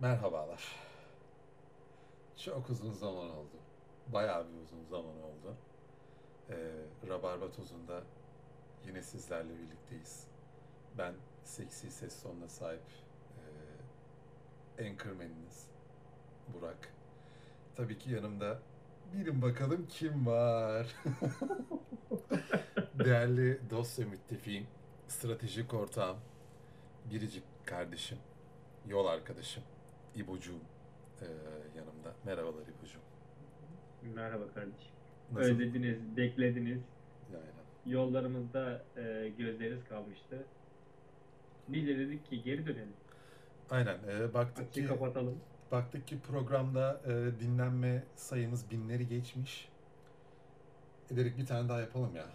Merhabalar. Çok uzun zaman oldu. Bayağı bir uzun zaman oldu. Ee, Rabarba Tozu'nda yine sizlerle birlikteyiz. Ben seksi ses tonuna sahip e, anchormaniniz Burak. Tabii ki yanımda bilin bakalım kim var. Değerli dost ve müttefiğim, stratejik ortağım, biricik kardeşim, yol arkadaşım, İbocuğum e, yanımda. Merhabalar İbocuğum. Merhaba kardeşim. Nasıl? Özlediniz, beklediniz. Aynen. Yollarımızda e, gözleriniz kalmıştı. Biz de dedik ki geri dönelim. Aynen. e, baktık Açıyı ki kapatalım. baktık ki programda e, dinlenme sayımız binleri geçmiş. E, dedik bir tane daha yapalım ya.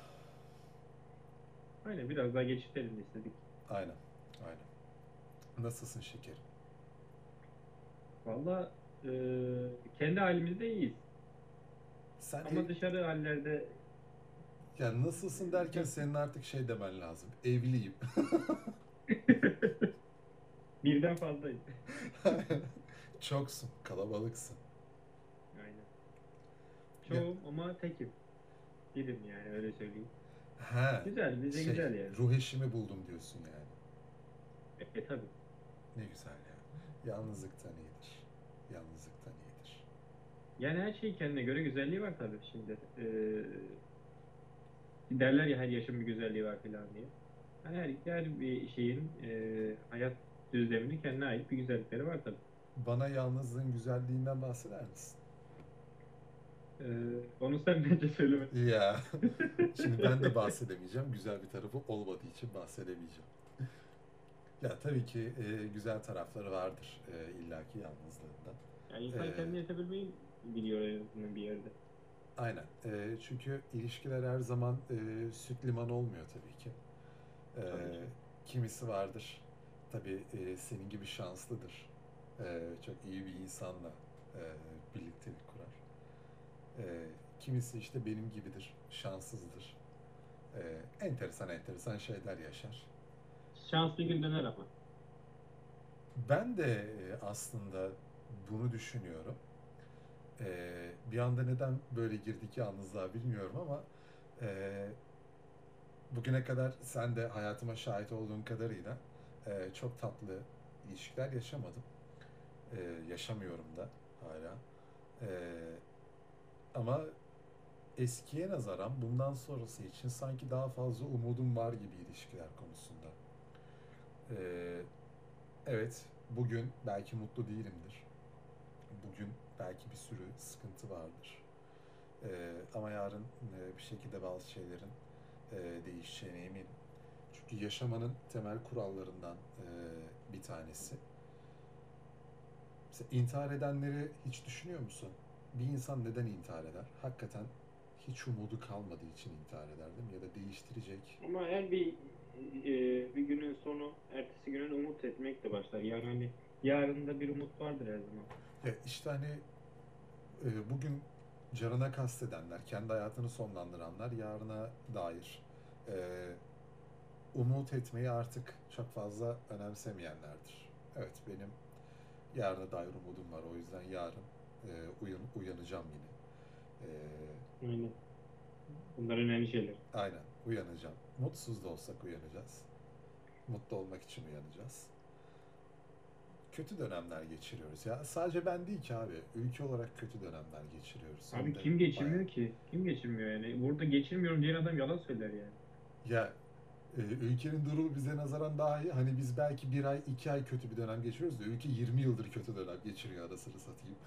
Aynen biraz daha geçirtelim istedik. Aynen. Aynen. Nasılsın şekerim? Valla e, kendi halimizde iyiyiz. Sen Ama ev- dışarı hallerde ya nasılsın derken senin artık şey demen lazım. Evliyim. birden fazlayız. Çoksun, kalabalıksın. Aynen. Çoğum ama tekim. Birim yani öyle söyleyeyim. Ha. Güzel, bize şey, güzel yani. Ruh eşimi buldum diyorsun yani. E, e tabi. Ne güzel ya. Yalnızlıktan iyidir. Yani her şey kendine göre güzelliği var tabii şimdi. Ee, derler ya her yaşın bir güzelliği var filan diye. Yani her, her bir şeyin e, hayat düzleminin kendine ait bir güzellikleri var tabii. Bana yalnızlığın güzelliğinden bahseder misin? Ee, onu sen bence söyleme. Ya. Şimdi ben de bahsedemeyeceğim. Güzel bir tarafı olmadığı için bahsedemeyeceğim. Ya tabii ki e, güzel tarafları vardır e, illaki yalnızlığında. Yani insan Ee, kendini yetebilmeyi biliyor en azından bir yerde. Aynen. E, çünkü ilişkiler her zaman e, süt liman olmuyor tabii ki. E, Tabii ki. kimisi vardır. Tabii e, senin gibi şanslıdır. E, çok iyi bir insanla e, birliktelik kurar. E, kimisi işte benim gibidir. Şanssızdır. E, enteresan enteresan şeyler yaşar. Şans bir gün döner ama. Ben de e, aslında bunu düşünüyorum. E, bir anda neden böyle girdik yalnızlığa bilmiyorum ama e, bugüne kadar sen de hayatıma şahit olduğun kadarıyla e, çok tatlı ilişkiler yaşamadım. E, yaşamıyorum da hala. E, ama eskiye nazaran bundan sonrası için sanki daha fazla umudum var gibi ilişkiler konusunda. E, Evet, bugün belki mutlu değilimdir. Bugün belki bir sürü sıkıntı vardır. Ee, ama yarın e, bir şekilde bazı şeylerin e, değişeceğine eminim. Çünkü yaşamanın temel kurallarından e, bir tanesi. Mesela intihar edenleri hiç düşünüyor musun? Bir insan neden intihar eder? Hakikaten hiç umudu kalmadığı için intihar eder değil mi? Ya da değiştirecek. Ama her bir e, bir günün sonu ertesi güne umut etmekle başlar. Yani hani yarında bir umut vardır her zaman. Ya işte hani e, bugün canına kastedenler, kendi hayatını sonlandıranlar yarına dair e, umut etmeyi artık çok fazla önemsemeyenlerdir. Evet benim yarına dair umudum var. O yüzden yarın e, uyan, uyanacağım yine. E, Aynen. Bunlar önemli şeyler. aynen uyanacağım. Mutsuz da olsak uyanacağız. Mutlu olmak için uyanacağız. Kötü dönemler geçiriyoruz ya. Sadece ben değil ki abi. Ülke olarak kötü dönemler geçiriyoruz. Hem Abi de kim geçirmiyor bayağı. ki? Kim geçirmiyor yani? Burada geçirmiyorum diyen adam yalan söyler yani. Ya e, ülkenin durumu bize nazaran daha iyi. Hani biz belki bir ay, iki ay kötü bir dönem geçiriyoruz da ülke 20 yıldır kötü dönem geçiriyor arasını satayım.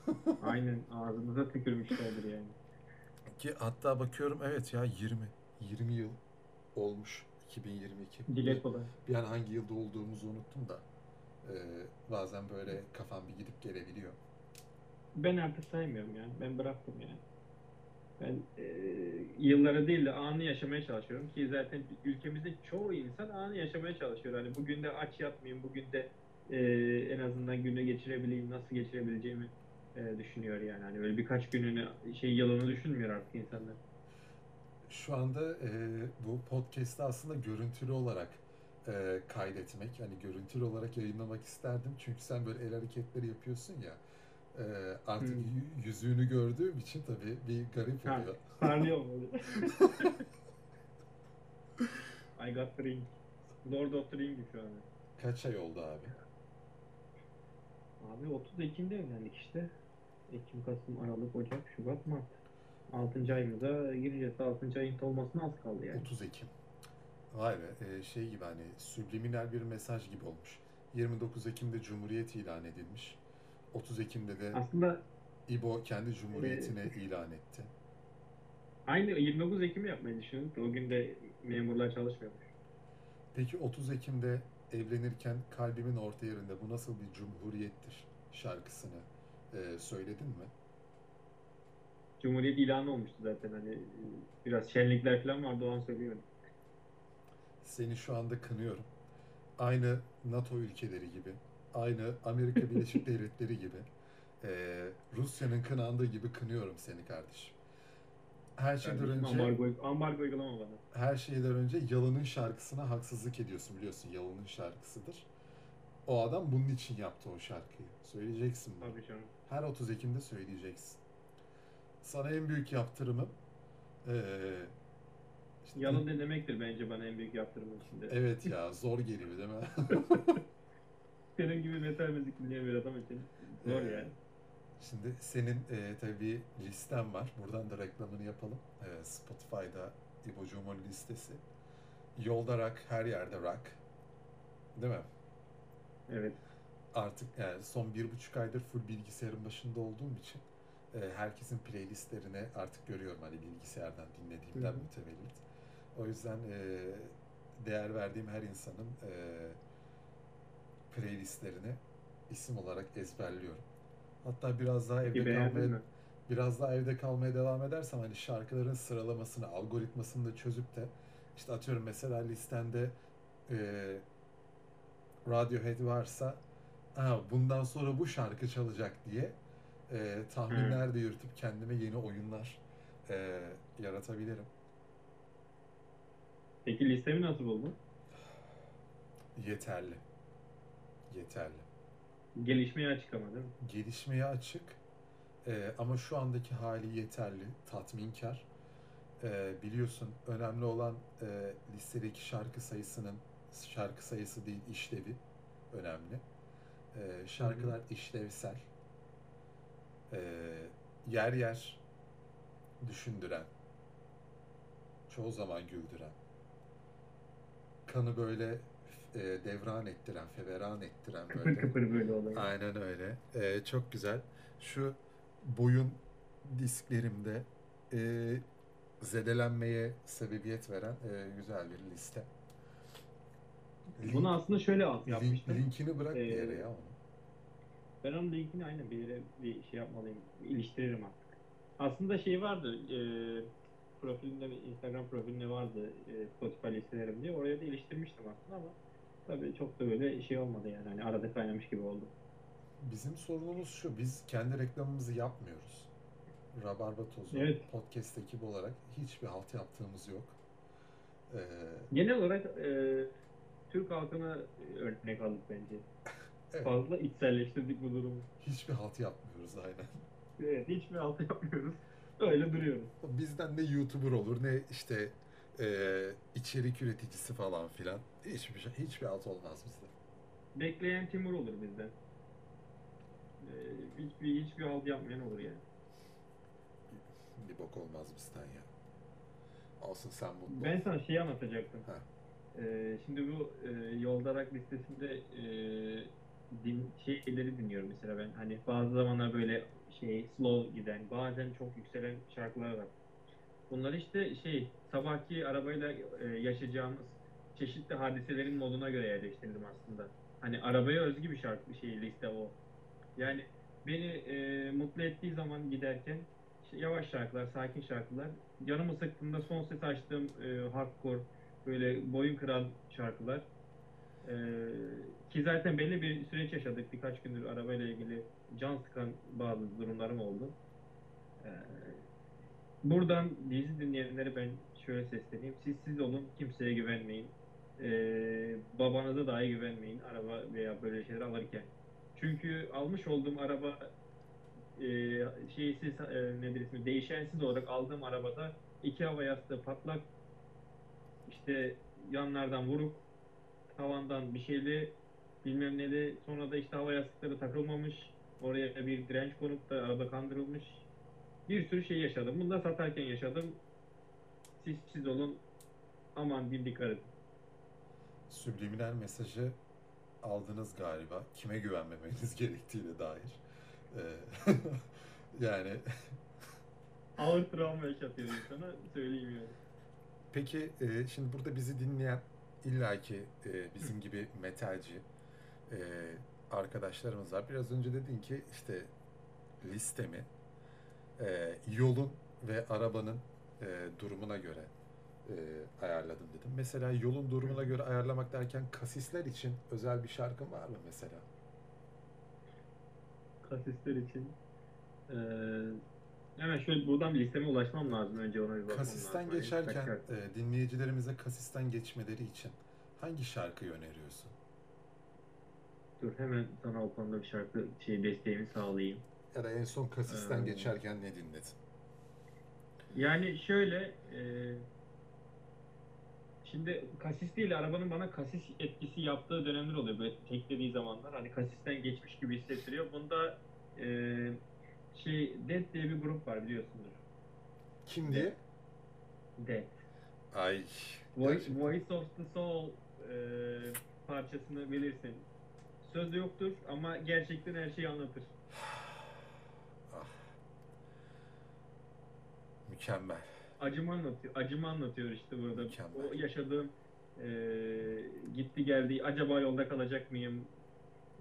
Aynen ağzımıza tükürmüşlerdir yani. Ki hatta bakıyorum evet ya 20. 20 yıl olmuş 2022. Dile kolay. Bir an hangi yılda olduğumuzu unuttum da. E, bazen böyle kafam bir gidip gelebiliyor. Ben artık saymıyorum yani. Ben bıraktım yani. Ben e, yıllara değil de anı yaşamaya çalışıyorum ki zaten ülkemizde çoğu insan anı yaşamaya çalışıyor. Hani bugün de aç yatmayayım, bugün de e, en azından günü geçirebileyim, nasıl geçirebileceğimi e, düşünüyor yani. Hani böyle birkaç gününü şey yılını düşünmüyor artık insanlar. Şu anda e, bu podcast'te aslında görüntülü olarak e, kaydetmek. Hani görüntülü olarak yayınlamak isterdim. Çünkü sen böyle el hareketleri yapıyorsun ya. E, artık Hmm. yüzüğünü gördüğüm için tabii bir garip oluyor. Parlıyor böyle. I got the ring. Lord of the Ring şu an. Kaç ay oldu abi? Abi 30 Ekim'de evlendik işte. Ekim, Kasım, Aralık, Ocak, Şubat, Mart. 6. ayımıza gireceğiz. 6. ayın olmasına az kaldı yani. 30 Ekim. Vay be e, şey gibi hani subliminal bir mesaj gibi olmuş. 29 Ekim'de Cumhuriyet ilan edilmiş. 30 Ekim'de de Aslında İbo kendi cumhuriyetini ilan etti. aynı 29 Ekim'i yapmayı düşündük de o gün de memurlar çalışmıyormuş. Peki 30 Ekim'de evlenirken kalbimin orta yerinde bu nasıl bir cumhuriyettir şarkısını e, söyledin mi? Cumhuriyet ilanı olmuştu zaten hani e, biraz şenlikler falan vardı o an söylüyorum. Seni şu anda kınıyorum. Aynı NATO ülkeleri gibi, aynı Amerika Birleşik Devletleri gibi, e, Rusya'nın kınandığı gibi kınıyorum seni kardeşim. Her şeyden Kardeşim, önce ambargo, ambargo uygulama bana. her şeyden önce Yalın'ın şarkısına haksızlık ediyorsun biliyorsun. Yalın'ın şarkısıdır. O adam bunun için yaptı o şarkıyı. Söyleyeceksin bunu. Tabii canım. Her 30 Ekim'de söyleyeceksin. Sana en büyük yaptırımım eee, işte- Yalan ne demektir bence bana en büyük yaptırımın içinde. Evet ya zor geliyor değil mi? Senin gibi metal müzik dinleyen bir adam için zor Ee, yani. Şimdi senin eee tabii listen var. Buradan da reklamını yapalım. Eee, Spotify'da İbocuğumun listesi. Yolda rock, her yerde rock. Değil mi? Evet. Artık yani son bir buçuk aydır full bilgisayarın başında olduğum için e, herkesin playlistlerini artık görüyorum hani bilgisayardan dinlediğimden mütevellit. O yüzden e, değer verdiğim her insanın e, playlistlerini isim olarak ezberliyorum. Hatta biraz daha evde beğendin kalmaya mi? biraz daha evde kalmaya devam edersem hani şarkıların sıralamasını, algoritmasını da çözüp de işte atıyorum mesela listende e, Radiohead varsa ha, bundan sonra bu şarkı çalacak diye e, tahminler de yürütüp kendime yeni oyunlar e, yaratabilirim. Peki listemi nasıl buldun? Yeterli. Yeterli. Gelişmeye açık ama değil mi? Gelişmeye açık E, ama şu andaki hali yeterli, tatminkar. E, biliyorsun önemli olan e, listedeki şarkı sayısının şarkı sayısı değil işlevi önemli. E, şarkılar işlevsel. E, yer yer düşündüren, çoğu zaman güldüren, kanı böyle e, devran ettiren, feveran ettiren böyle. kıpır böyle oluyor. Aynen öyle. Ee, çok güzel. Şu boyun disklerimde e, zedelenmeye sebebiyet veren e, güzel bir liste. Link- Bunu aslında şöyle al- link- yapmıştım. linkini bırak bir Ee, yere ya onu. Ben onun linkini aynen bir yere bir şey yapmalıyım. iliştiririm artık. Aslında şey vardı. E, profilinde Instagram profilinde vardı e, Spotify listelerim diye. Oraya da iliştirmiştim aslında ama tabii çok da böyle şey olmadı yani. Hani arada kaynamış gibi oldu. Bizim sorunumuz şu. Biz kendi reklamımızı yapmıyoruz. Rabarba Tozu Evet. podcast ekibi olarak hiçbir halt yaptığımız yok. Ee, Genel olarak e, Türk halkına örnek aldık bence. evet, Fazla içselleştirdik bu durumu. hiçbir halt yapmıyoruz aynen. Evet, hiçbir altı yapmıyoruz. Öyle duruyoruz. Bizden ne YouTuber olur ne işte e, içerik üreticisi falan filan. Hiçbir şey, hiçbir alt olmaz bizde. Bekleyen Timur olur bizden. Ee, hiçbir hiçbir halt yapmayan olur yani. Bir bok olmaz bizden ya. Olsun sen mutlu Ben sana şeyi anlatacaktım. Ha. Ee, şimdi bu e, yolda rak listesinde e, din, şeyleri dinliyorum mesela ben. Hani bazı zamanlar böyle şey slow giden, bazen çok yükselen şarkılar var. Bunlar işte şey sabahki arabayla e, yaşayacağımız çeşitli hadiselerin moduna göre yerleştirdim aslında. Hani arabaya özgü bir şarkı şey liste o. Yani beni e, mutlu ettiği zaman giderken işte yavaş şarkılar, sakin şarkılar. Canımı sıktığında son ses açtığım e, hardcore böyle boyun kıran şarkılar. E, ki zaten belli bir süreç yaşadık. Birkaç gündür arabayla ilgili can sıkan bazı durumlarım oldu. E, buradan dizi dinleyenlere ben şöyle sesleneyim. Siz siz olun, kimseye güvenmeyin. e, babanıza dahi güvenmeyin araba veya böyle şeyler alırken. Çünkü almış olduğum araba e, şeysiz e, nedir ismi değişensiz olarak aldığım arabada iki hava yastığı patlak işte yanlardan vuruk tavandan bir şeyli bilmem neli sonra da işte hava yastıkları takılmamış oraya bir direnç konup da araba kandırılmış bir sürü şey yaşadım. Bunu da satarken yaşadım. Siz siz olun aman diyeyim dikkat edin. Subliminal mesajı aldınız galiba. Kime güvenmemeniz gerektiğine dair. Ee, yani Ağır travma yaşatıyor insana söyleyeyim yani. peki e, şimdi burada bizi dinleyen illaki e, bizim gibi metalci e, arkadaşlarımız var. Biraz önce dedin ki işte listemi e, yolun ve arabanın e, durumuna göre e, ayarladım dedim. Mesela yolun durumuna göre ayarlamak derken kasisler için özel bir şarkın var mı mesela? Kasisler için. Ee, hemen şöyle buradan bir listeme ulaşmam lazım. Önce ona bir bakmam Kasisten lazım. Hani geçerken e, dinleyicilerimize kasisten geçmeleri için hangi şarkıyı öneriyorsun? Dur hemen sana o konuda bir şarkı şey desteğimi sağlayayım. Ya da en son kasisten Ee, geçerken ne dinledin? Yani şöyle e, şimdi kasis değil arabanın bana kasis etkisi yaptığı dönemler oluyor böyle teklediği zamanlar hani kasisten geçmiş gibi hissettiriyor. Bunda e, şey Dead diye bir grup var biliyorsundur. Kim diye? Dead. Ay. Voice. Voice of the Soul e, parçasını bilirsin. Sözü yoktur ama gerçekten her şeyi anlatır. Ah. Mükemmel. Acımı anlatıyor. Acımı anlatıyor işte burada. Mükemmel. O yaşadığım e, gitti geldi. Acaba yolda kalacak mıyım?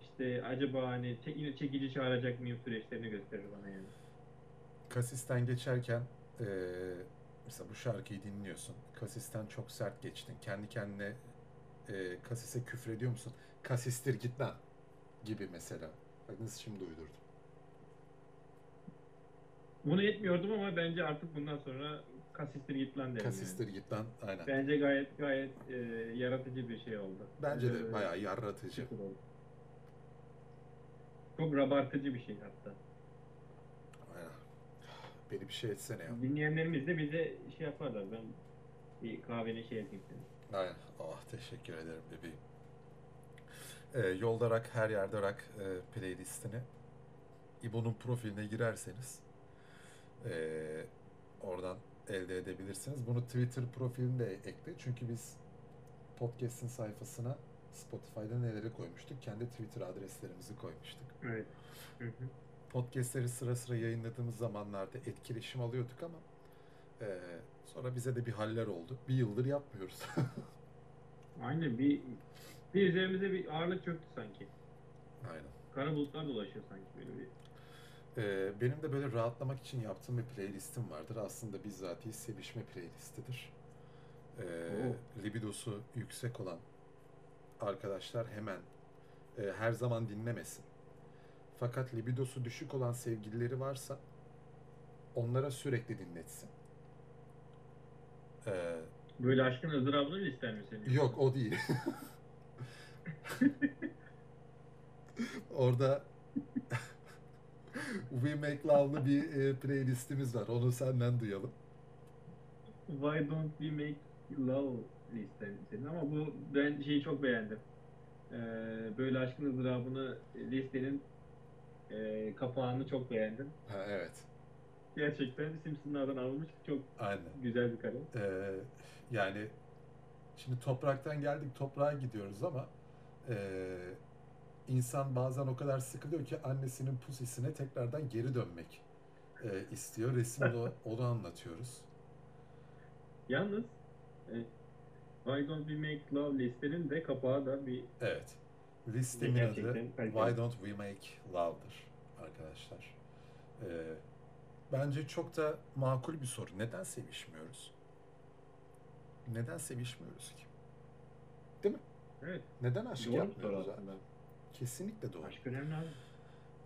İşte acaba hani yine çekici çağıracak mıyım süreçlerini gösterir bana yani. Kasisten geçerken e, mesela bu şarkıyı dinliyorsun. Kasisten çok sert geçtin. Kendi kendine e, kasise küfrediyor musun? Kasistir git lan gibi mesela. Bak nasıl şimdi uydurdum. Bunu etmiyordum ama bence artık bundan sonra kasistir git lan derim. yani. Kasistir git lan. Aynen. Bence gayet gayet e, yaratıcı bir şey oldu. Bence de Ee, bayağı yaratıcı. Çok rabartıcı bir şey hatta. Aynen. Beni bir şey etsene ya. Dinleyenlerimiz de bize şey yaparlar. Ben bir kahveni şey yapayım. Aynen. Ah teşekkür ederim bebeğim. Ee, yolda rak her yerde rak e, playlistini İbo'nun profiline girerseniz e, oradan elde edebilirsiniz. Bunu Twitter profiline de ekle. Çünkü biz podcast'in sayfasına Spotify'da neleri koymuştuk? Kendi Twitter adreslerimizi koymuştuk. Evet. Hı hı. Podcast'leri sıra sıra yayınladığımız zamanlarda etkileşim alıyorduk ama e, sonra bize de bir haller oldu. Bir yıldır yapmıyoruz. Aynen bir bir üzerimize bir ağırlık çöktü sanki. Aynen. Kara bulutlar dolaşıyor sanki böyle bir. Ee, benim de böyle rahatlamak için yaptığım bir playlistim vardır. Aslında bizatihi sevişme playlistidir. Ee, libidosu yüksek olan arkadaşlar hemen e, her zaman dinlemesin. Fakat libidosu düşük olan sevgilileri varsa onlara sürekli dinletsin. Ee, Böyle aşkın ızdırabını mı ister mi senin? Yok o değil. Orada We Make Love'lı bir e, playlistimiz var. Onu senden duyalım. Why don't we make love senin ama bu ben şeyi çok beğendim. Ee, böyle aşkın ızdırabını listenin e, kapağını çok beğendim. Ha, evet. Gerçekten Simpsonlardan alınmış çok Aynen. güzel bir kalem. Ee, yani şimdi topraktan geldik toprağa gidiyoruz ama e, insan bazen o kadar sıkılıyor ki annesinin pusisine tekrardan geri dönmek e, istiyor. Resimde o- onu anlatıyoruz. Yalnız e, Why Don't We Make Love listenin de kapağı da bir Evet. Listemin adı. Why Don't We Make Love'dır arkadaşlar. Ee, bence çok da makul bir soru. Neden sevişmiyoruz? Neden sevişmiyoruz ki? Evet Neden aşk doğru yapmıyoruz? abi? Kesinlikle doğru. Aşk önemli abi.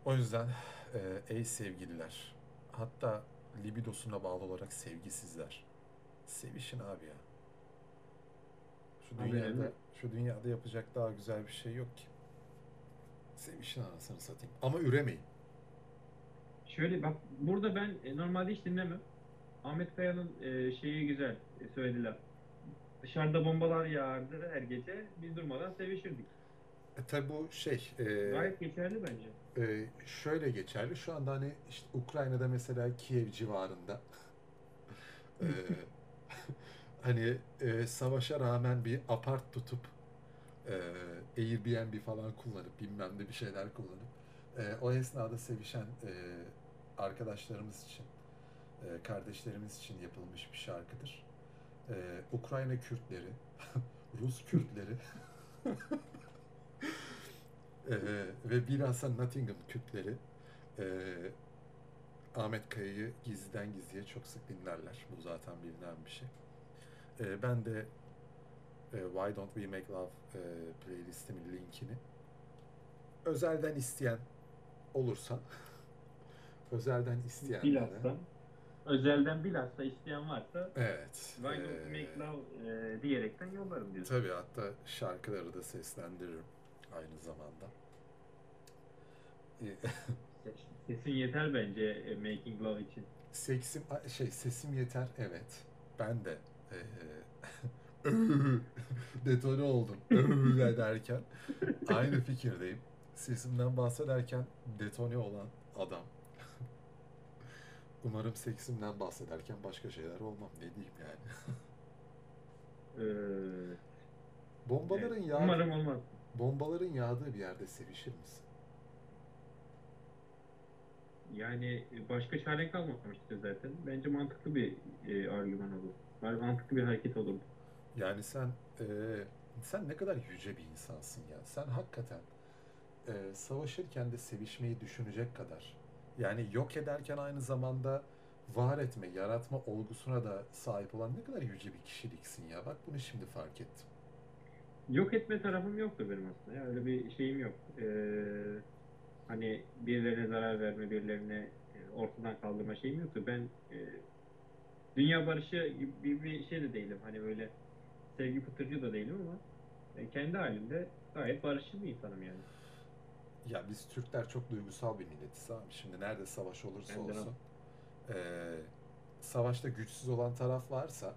O yüzden e, ey sevgililer, hatta libidosuna bağlı olarak sevgisizler, sevişin abi ya. Şu Aynen dünyada öyle. şu dünyada yapacak daha güzel bir şey yok ki. Sevişin anasını satayım. Ama üremeyin. Şöyle bak burada ben e, normalde hiç dinlemem. Ahmet Kaya'nın e, şeyi güzel e, söylediler. Dışarıda bombalar yağardı her gece. Biz durmadan sevişirdik. E, tabi bu şey e, Gayet geçerli bence. e, şöyle geçerli. Şu anda hani işte Ukrayna'da mesela Kiev civarında e, hani e, savaşa rağmen bir apart tutup e, Airbnb falan kullanıp bilmem ne bir şeyler kullanıp e, o esnada sevişen e, arkadaşlarımız için e, kardeşlerimiz için yapılmış bir şarkıdır. E, Ukrayna Kürtleri, Rus Kürtleri e, ve bilhassa Nottingham Kürtleri e, Ahmet Kaya'yı gizliden gizliye çok sık dinlerler. Bu zaten bilinen bir şey. E, ben de e, Why Don't We Make Love e, playlistimin linkini özelden isteyen olursa özelden isteyenlere. Özelden bilhassa isteyen varsa evet Why don't e, we make love e, diyerekten yollarım diyorsun. tabii hatta şarkıları da seslendiririm aynı zamanda. E, Sesin yeter bence e, making love için. Seksim şey sesim yeter evet. Ben de eee detone oldum derken aynı fikirdeyim. Sesimden bahsederken detone olan adam. Umarım seksimden bahsederken başka şeyler olmam ne diyeyim yani. Ee, Bombaların yağdığı, Umarım olmaz. bombaların yağdığı bir yerde sevişir misin? Yani başka çare kalmamıştır zaten. Bence mantıklı bir e, argüman olur. Yani mantıklı bir hareket olur. Yani sen eee, sen ne kadar yüce bir insansın ya. Sen hakikaten eee, savaşırken de sevişmeyi düşünecek kadar. Yani yok ederken aynı zamanda var etme, yaratma olgusuna da sahip olan ne kadar yüce bir kişiliksin ya. Bak bunu şimdi fark ettim. Yok etme tarafım yoktur benim aslında. Ya. Öyle bir şeyim yok. Ee, hani birilerine zarar verme, birilerine e, ortadan kaldırma şeyim yoktur. Ben e, dünya barışı gibi bir şey de değilim. Hani böyle sevgi pıtırcı da değilim ama kendi halimde gayet barışçıl bir insanım yani. Ya biz Türkler çok duygusal bir milletiz abi. Şimdi nerede savaş olursa Benden olsun. eee, savaşta güçsüz olan taraf varsa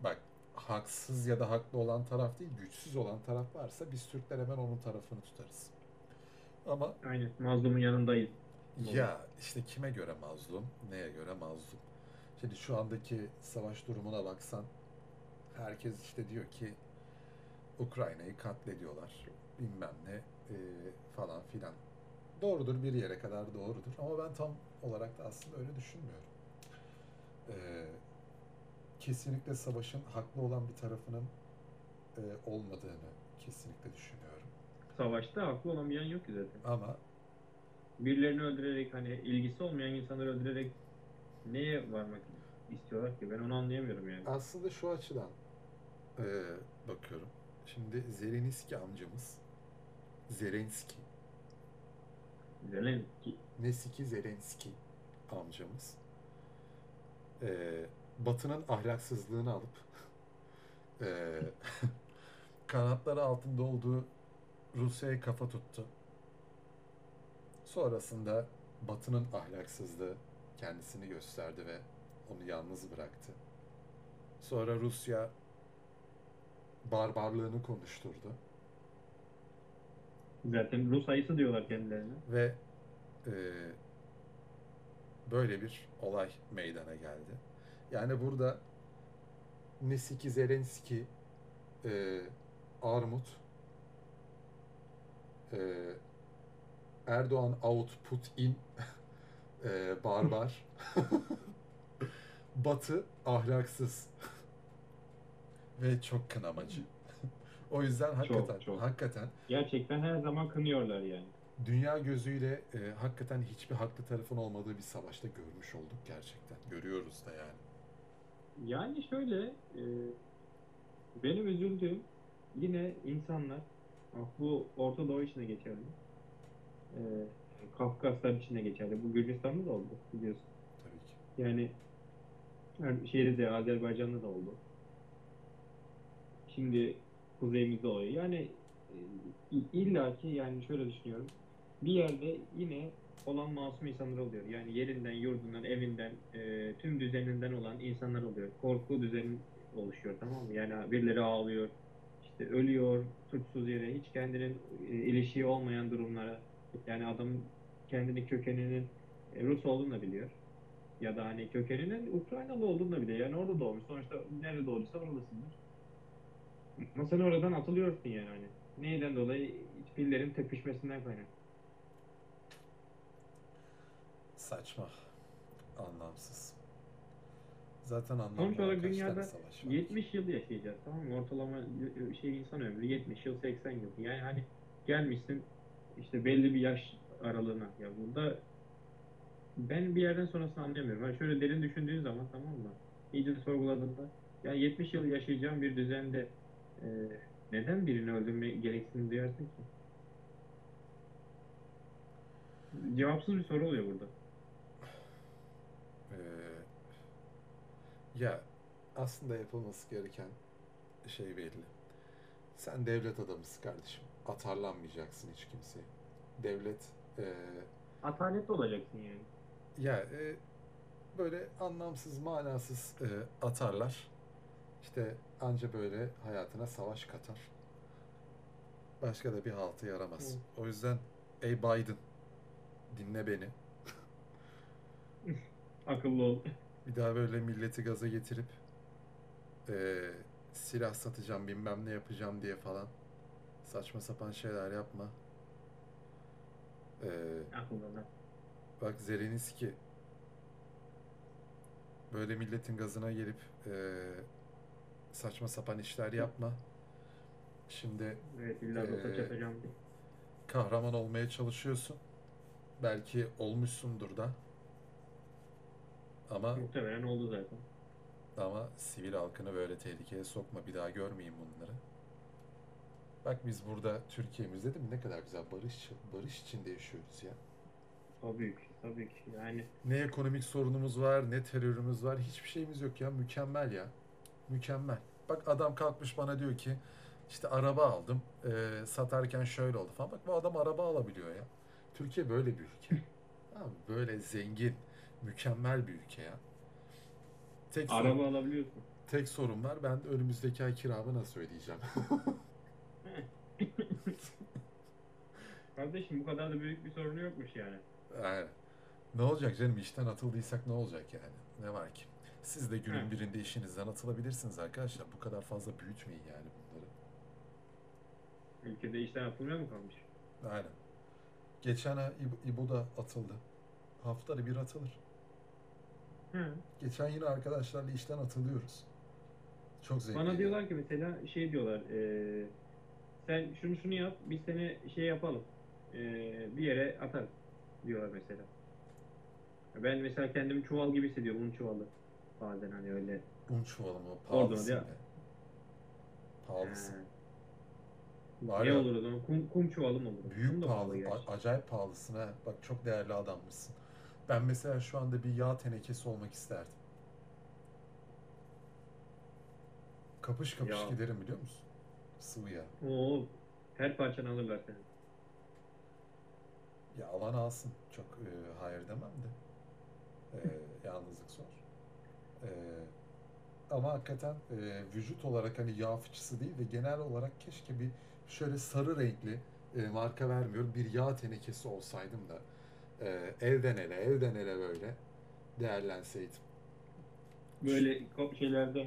bak haksız ya da haklı olan taraf değil güçsüz olan taraf varsa biz Türkler hemen onun tarafını tutarız. Ama Aynen. Mazlumun yanındayız. Ya işte kime göre mazlum, neye göre mazlum? Şimdi şu andaki savaş durumuna baksan herkes işte diyor ki Ukrayna'yı katlediyorlar, bilmem ne e, falan filan. Doğrudur bir yere kadar doğrudur ama ben tam olarak da aslında öyle düşünmüyorum. E, kesinlikle savaşın haklı olan bir tarafının e, olmadığını kesinlikle düşünüyorum. Savaşta haklı olamayan yok ki zaten. Ama Birilerini öldürerek hani ilgisi olmayan insanları öldürerek neye varmak istiyorlar ki? Ben onu anlayamıyorum yani. Aslında şu açıdan eee, bakıyorum. Şimdi Zelenski amcamız, Zelenski, Zelenski. Nesiki Zelenski amcamız eee, Batı'nın ahlaksızlığını alıp eee kanatları altında olduğu Rusya'ya kafa tuttu. Sonrasında Batı'nın ahlaksızlığı kendisini gösterdi ve onu yalnız bıraktı. Sonra Rusya barbarlığını konuşturdu Zaten Rus ayısı diyorlar kendilerine. ve e, böyle bir olay meydana geldi. Yani burada Nesiki Zelenski, e, Armut, e, Erdoğan out in, e, barbar, Batı ahlaksız ve çok kınamacı. O yüzden hakikaten çok. hakikaten Gerçekten her zaman kınıyorlar yani. dünya gözüyle e, hakikaten hiçbir haklı tarafın olmadığı bir savaşta görmüş olduk gerçekten. Görüyoruz da yani. Yani şöyle e, benim üzüldüğüm yine insanlar bak bu Orta Doğu için de geçerli. E, Kafkaslar için de geçerli. Bu Gürcistan'da da oldu biliyorsun. Tabii ki. Yani her şeyde de Azerbaycan'da da oldu. Şimdi kuzeyimizde oluyor. Yani e, illa ki yani şöyle düşünüyorum. Bir yerde yine olan masum insanlar oluyor. Yani yerinden, yurdundan, evinden, e, tüm düzeninden olan insanlar oluyor. Korku düzeni oluşuyor tamam mı? Yani birileri ağlıyor, işte ölüyor suçsuz yere, hiç kendinin e, ilişiği olmayan durumlara. Yani adam kendini kökeninin e, Rus olduğunu da biliyor. Ya da hani kökeninin Ukraynalı olduğunu da biliyor. Yani orada doğmuş. Sonuçta nerede doğduysa oradasındır. Ama sen oradan atılıyorsun yani hani. Neyden dolayı? Pillerin tepişmesinden kaynak. Saçma. Anlamsız. Zaten anlamlı Sonuç olarak dünyada savaş var. 70 yıl yaşayacağız tamam mı? Ortalama şey insan ömrü 70 yıl 80 yıl. Yani hani gelmişsin işte belli bir yaş aralığına. Ya burada ben bir yerden sonrasını anlayamıyorum. Yani şöyle derin düşündüğün zaman tamam mı? İyice sorguladığında yani 70 yıl yaşayacağım bir düzende e, neden birini öldürme gereksinimi duyarsın ki? Cevapsız bir soru oluyor burada. Ee, ya aslında yapılması gereken şey belli. Sen devlet adamısın kardeşim. Atarlanmayacaksın hiç kimseye. Devlet e, Ataletli olacaksın yani. ya e, böyle anlamsız, manasız e, atarlar. İşte anca böyle hayatına savaş katar. Başka da bir haltı yaramaz. O yüzden ey Biden dinle beni. Akıllı ol. Bir daha böyle milleti gaza getirip eee, silah satacağım bilmem ne yapacağım diye falan saçma sapan şeyler yapma. Eee, Akıllı ol. bak Zelenski böyle milletin gazına gelip eee, saçma sapan işler yapma. Şimdi Evet illa diye. kahraman olmaya çalışıyorsun. Belki olmuşsundur da. Ama Muhtemelen oldu zaten. Ama sivil halkını böyle tehlikeye sokma. Bir daha görmeyeyim bunları. Bak biz burada Türkiye'mizde değil mi ne kadar güzel barış barış içinde yaşıyoruz ya. Tabii ki, tabii ki. Yani Ne ekonomik sorunumuz var, ne terörümüz var. Hiçbir şeyimiz yok ya. Mükemmel ya. Mükemmel. Bak adam kalkmış bana diyor ki işte araba aldım. eee, satarken şöyle oldu falan. Bak bu adam araba alabiliyor ya. Türkiye böyle bir ülke. Mı? Böyle zengin, mükemmel bir ülke ya. Tek sorun- araba alabiliyorsun. Tek sorun var. Ben de önümüzdeki ay kiramı nasıl ödeyeceğim? Kardeşim bu kadar da büyük bir sorunu yokmuş yani. Aynen. Ne olacak canım? İşten atıldıysak ne olacak yani? Ne var ki? Siz de günün Hı. birinde işinizden atılabilirsiniz arkadaşlar. Bu kadar fazla büyütmeyin yani bunları. Ülkede işten atılmıyor mu kalmış? Aynen. Geçen ay İbo, İbo da atıldı. Haftada bir atılır. Hı. Geçen yine arkadaşlarla işten atılıyoruz. Çok zevkli. Bana diyorlar ki mesela şey diyorlar eee, sen şunu şunu yap biz seni şey yapalım eee, bir yere atarız diyorlar mesela. Ben mesela kendimi çuval gibi hissediyorum un çuvalı bazen hani öyle. Un çuvalı mı? Orada Pahalısın ya. be. Pahalısın. Var ne ya, olur o zaman? Kum, kum çuvalı mı olur? Kum Büyük da pahalı, gerçi. a- acayip pahalısın ha. Bak çok değerli adammışsın. Ben mesela şu anda bir yağ tenekesi olmak isterdim. Kapış kapış Ya. giderim biliyor musun? Sıvı yağ. Oo, her parçanı alırlar seni. Ya alan alsın. Çok e, hayır demem de. E, yalnızlık zor. E, ama hakikaten e, vücut olarak hani yağ fıçısı değil de genel olarak keşke bir şöyle sarı renkli e, marka vermiyorum bir yağ tenekesi olsaydım da e, elden ele elden ele böyle değerlenseydim. Böyle şeylerde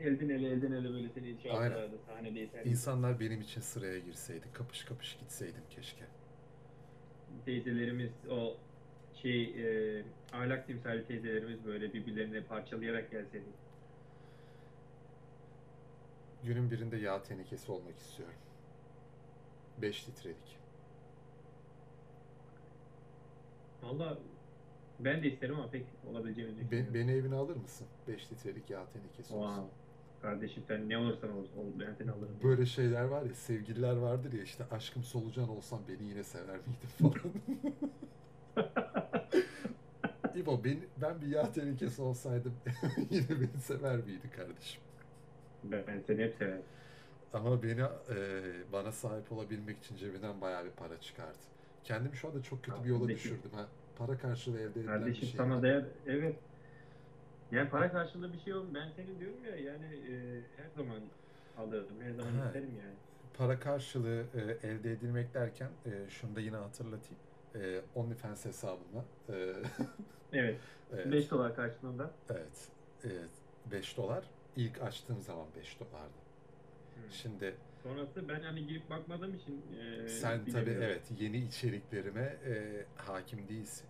elden ele elden ele böyle seni şey Aynen. yaptılardı sahnede yeter. İnsanlar benim için sıraya girseydi, kapış kapış gitseydim keşke. Teyzelerimiz o şey e, ahlak timsali teyzelerimiz böyle birbirlerini parçalayarak gelseydi. Günün birinde yağ tenekesi olmak istiyorum. 5 litrelik. Valla ben de isterim ama pek olabileceğini Be- düşünmüyorum. beni evine alır mısın? 5 litrelik yağ tenekesi olsun. Wow. Kardeşim sen ne olursan ol, ol ben seni alırım. Böyle şeyler var ya, sevgililer vardır ya işte aşkım solucan olsam beni yine sever miydin falan. İbo ben, ben bir yağ tenekesi olsaydım yine beni sever miydi kardeşim? Ben, ben seni hep severim. Ama beni e, bana sahip olabilmek için cebinden bayağı bir para çıkardı. Kendimi şu anda çok kötü bir yola Kardeşim. düşürdüm ha. Para karşılığı elde edilen bir Kardeşim şey. sana var. değer evet. Yani para karşılığı bir şey yok. Ben senin diyorum ya yani e, her zaman alırdım. Her zaman Ha. isterim yani. Para karşılığı e, elde edilmek derken e, şunu da yine hatırlatayım. E, OnlyFans hesabıma e, Evet. evet, 5 dolar karşılığında. evet, evet, 5 dolar. İlk açtığım zaman 5 dolardı. Hı. Şimdi Sonrası ben hani girip bakmadığım için e, Sen tabii evet yeni içeriklerime e, hakim değilsin.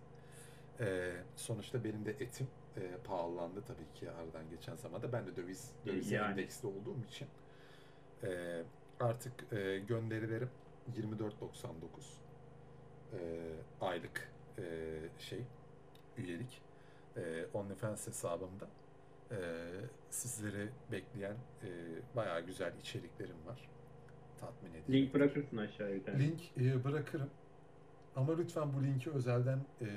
E, sonuçta benim de etim e, pahalandı tabii ki aradan geçen zamanda. Ben de döviz döviz Yani. endeksli olduğum için e, artık e, gönderilerim 24.99 e, aylık e, şey üyelik e, OnlyFans hesabımda e, sizleri bekleyen e, bayağı güzel içeriklerim var. Tatmin edici. Link bırakırsın aşağıya bir tane. Link e, bırakırım. Ama lütfen bu linki özelden e,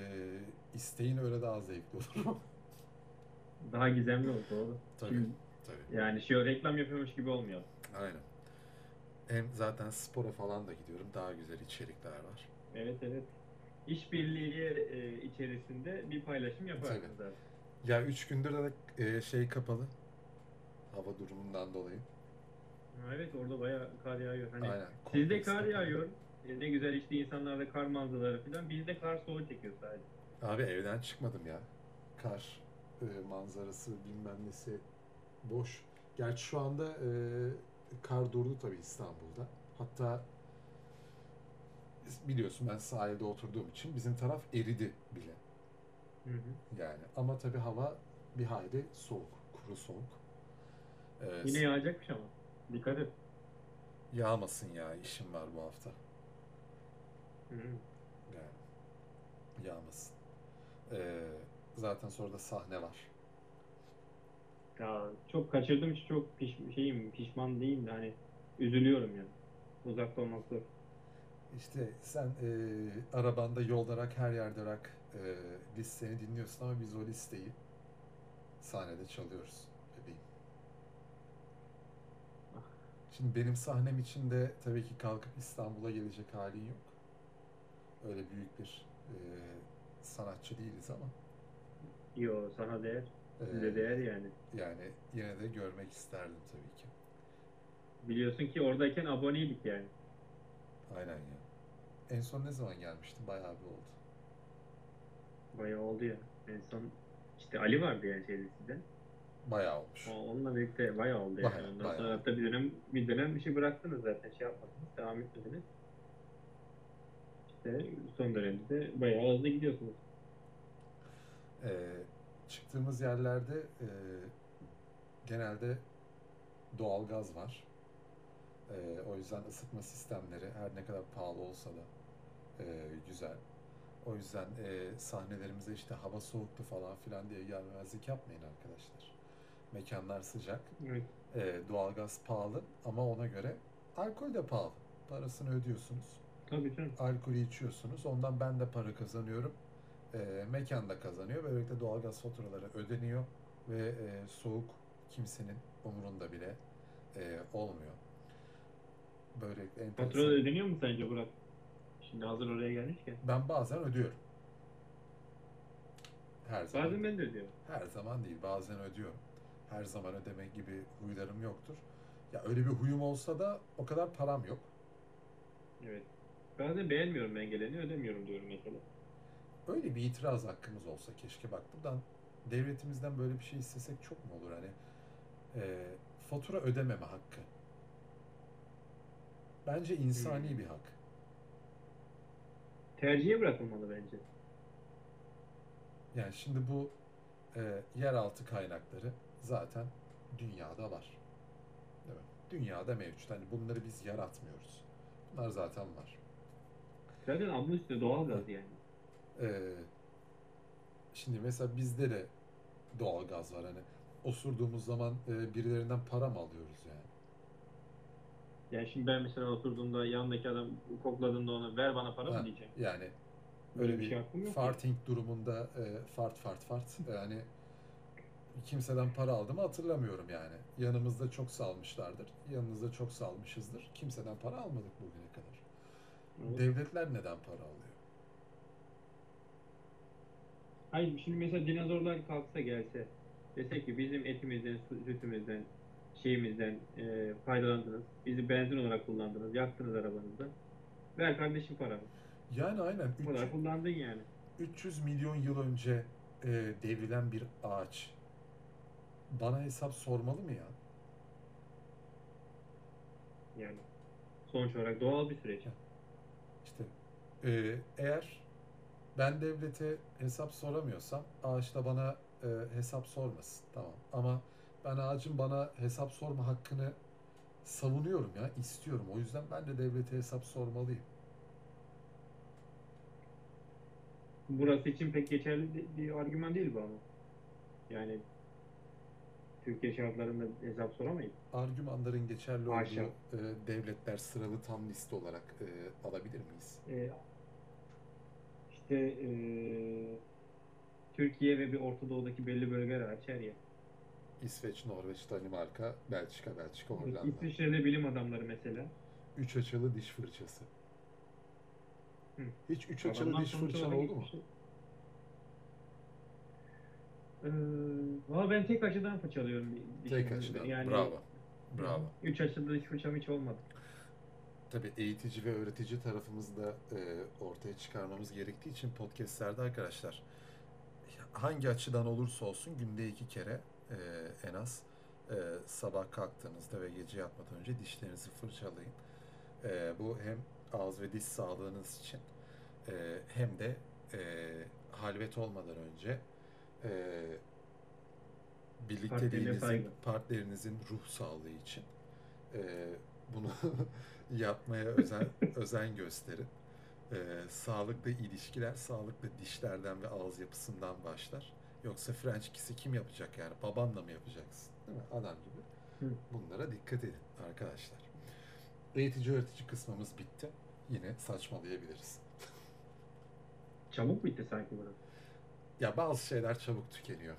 isteyin öyle daha zevkli olur. Daha gizemli doğru. tabii, Şimdi tabii. yani şu reklam yapıyormuş gibi olmayalım. Aynen. Hem zaten spora falan da gidiyorum. Daha güzel içerikler var. Evet evet. İşbirliği e, içerisinde bir paylaşım yaparsın Tabii. zaten. Ya üç gündür de e, şey kapalı. Hava durumundan dolayı. Evet orada bayağı kar yağıyor. Hani Aynen. sizde kar kapalı. yağıyor. E, ne güzel işte insanlarda kar manzaraları falan. Bizde kar soğuğu çekiyor sadece. Abi evden çıkmadım ya. Kar e, manzarası bilmem nesi boş. Gerçi şu anda e, kar durdu tabii İstanbul'da. Hatta biliyorsun ben sahilde oturduğum için bizim taraf eridi bile. Hı hı. Yani ama tabii hava bir hayli soğuk, kuru soğuk. Ee, Yine yağacakmış ama. Dikkat et. yağmasın ya işim var bu hafta. Hı hı. Yani yağmasın. Ee, zaten sonra da sahne var. Ya çok kaçırdığım için çok piş, şeyim, pişman değilim de hani üzülüyorum yani. Uzakta olmak zor. İşte sen e, arabanda yoldarak her yerde rak e, listeni dinliyorsun ama biz o listeyi sahnede çalıyoruz bebeğim. Şimdi benim sahnem için de tabii ki kalkıp İstanbul'a gelecek halin yok. Öyle büyük bir e, sanatçı değiliz ama Yo sana değer. Size değer yani. yani yine de görmek isterdim tabii ki. Biliyorsun ki oradayken aboneydik yani. Aynen ya. En son ne zaman gelmiştin? Bayağı bir oldu. Bayağı oldu ya. En son işte Ali vardı yani şeyde sizde. Bayağı olmuş. O- Onunla birlikte bayağı oldu yani. Bayağı, Ondan bayağı. sonra hatta bir dönem bir dönem bir şey bıraktınız zaten şey yapmadınız. Devam etmediniz. İşte son dönemde de bayağı hızlı gidiyorsunuz. Ee, çıktığımız yerlerde e, genelde doğal gaz var. Ee, o yüzden ısıtma sistemleri her ne kadar pahalı olsa da e, güzel. O yüzden e, sahnelerimize işte hava soğuktu falan filan diye gelmezlik yapmayın arkadaşlar. Mekanlar sıcak. Evet. E, doğalgaz pahalı ama ona göre alkol de pahalı. Parasını ödüyorsunuz. Tabii canım. Alkolü içiyorsunuz. Ondan ben de para kazanıyorum. E, mekan da kazanıyor. Böylelikle doğalgaz faturaları ödeniyor ve e, soğuk kimsenin umurunda bile e, olmuyor. Böylelikle enteresan. Fatura ödeniyor mu sence Burak? Şimdi hazır oraya gelmişken. Ben bazen ödüyorum. Her zaman. Bazen ben de ödüyorum. Her zaman değil. Bazen ödüyorum. Her zaman ödemek gibi huylarım yoktur. Ya öyle bir huyum olsa da o kadar param yok. Evet. Bazen beğenmiyorum ben geleni ödemiyorum diyorum mesela. Öyle bir itiraz hakkımız olsa keşke bak buradan devletimizden böyle bir şey istesek çok mu olur hani e, fatura ödememe hakkı. Bence insani Hmm. bir hak. Tercihe bırakılmalı bence. Yani şimdi bu e, yeraltı kaynakları zaten dünyada var. Değil mi? Dünyada mevcut. Hani bunları biz yaratmıyoruz. Bunlar zaten var. Zaten adı üstünde doğal gaz yani. Ee, şimdi mesela bizde de doğal gaz var hani osurduğumuz zaman e, birilerinden para mı alıyoruz yani? Yani şimdi ben mesela oturduğumda yanındaki adam kokladığında ona ver bana para Ha, mı diyeceğim. Yani Böyle öyle bir bir şey yok. ki. farting durumunda e, fart fart fart yani kimseden para aldığımı hatırlamıyorum yani. Yanımızda çok salmışlardır. Yanınızda çok salmışızdır. Kimseden para almadık bugüne kadar. Evet. Devletler neden para alıyor? Hayır şimdi mesela dinozorlar kalksa gelse dese ki bizim etimizden, sütümüzden, şeyimizden e, faydalandınız. Bizi benzin olarak kullandınız. Yaktınız arabanızda. Ver kardeşim paramı. Yani aynen Bu kadar kullandın yani. 300 milyon yıl önce e, devrilen bir ağaç bana hesap sormalı mı ya? Yani sonuç olarak doğal bir süreç. İşte e, eğer ben devlete hesap soramıyorsam ağaç da bana e, hesap sormasın. Tamam. Ama ben ağacın bana hesap sorma hakkını savunuyorum ya, istiyorum. O yüzden ben de devlete hesap sormalıyım. Burası için pek geçerli bir- argüman değil bu ama. Yani Türkiye şartlarında hesap soramayız. Argümanların geçerli olduğu e, devletler sıralı tam liste olarak e, alabilir miyiz? Ee, işte e, Türkiye ve bir Orta Doğu'daki belli bölgeler her yer. İsveç, Norveç, Danimarka, Belçika, Belçika, Hollanda. İsviçre'de bilim adamları mesela. Üç açılı diş fırçası. Hı. Hiç üç açılı Adamlar diş fırçan oldu mu? gitmiş. Ee, valla ben tek açıdan fırçalıyorum. Tek açıdan. Yani, Bravo. Bravo. Üç açıda diş fırçam hiç olmadı. Tabii eğitici ve öğretici tarafımızda e, ortaya çıkarmamız gerektiği için podcastlerde arkadaşlar hangi açıdan olursa olsun günde iki kere e, en az e, sabah kalktığınızda ve gece yatmadan önce dişlerinizi fırçalayın. E, bu hem ağız ve diş sağlığınız için e, hem de e, halvet olmadan önce e, birlikteliğinizin, partnerinizin ruh sağlığı için e, bunu yapmaya özen özen gösterin. Ee, sağlıklı ilişkiler sağlıklı dişlerden ve ağız yapısından başlar. Yoksa French kiss'i kim yapacak yani? Babanla mı yapacaksın? Değil mi? Adam gibi. Hı. Bunlara dikkat edin arkadaşlar. Eğitici öğretici kısmımız bitti. Yine saçmalayabiliriz. Çabuk bitti sanki burası. Ya bazı şeyler çabuk tükeniyor.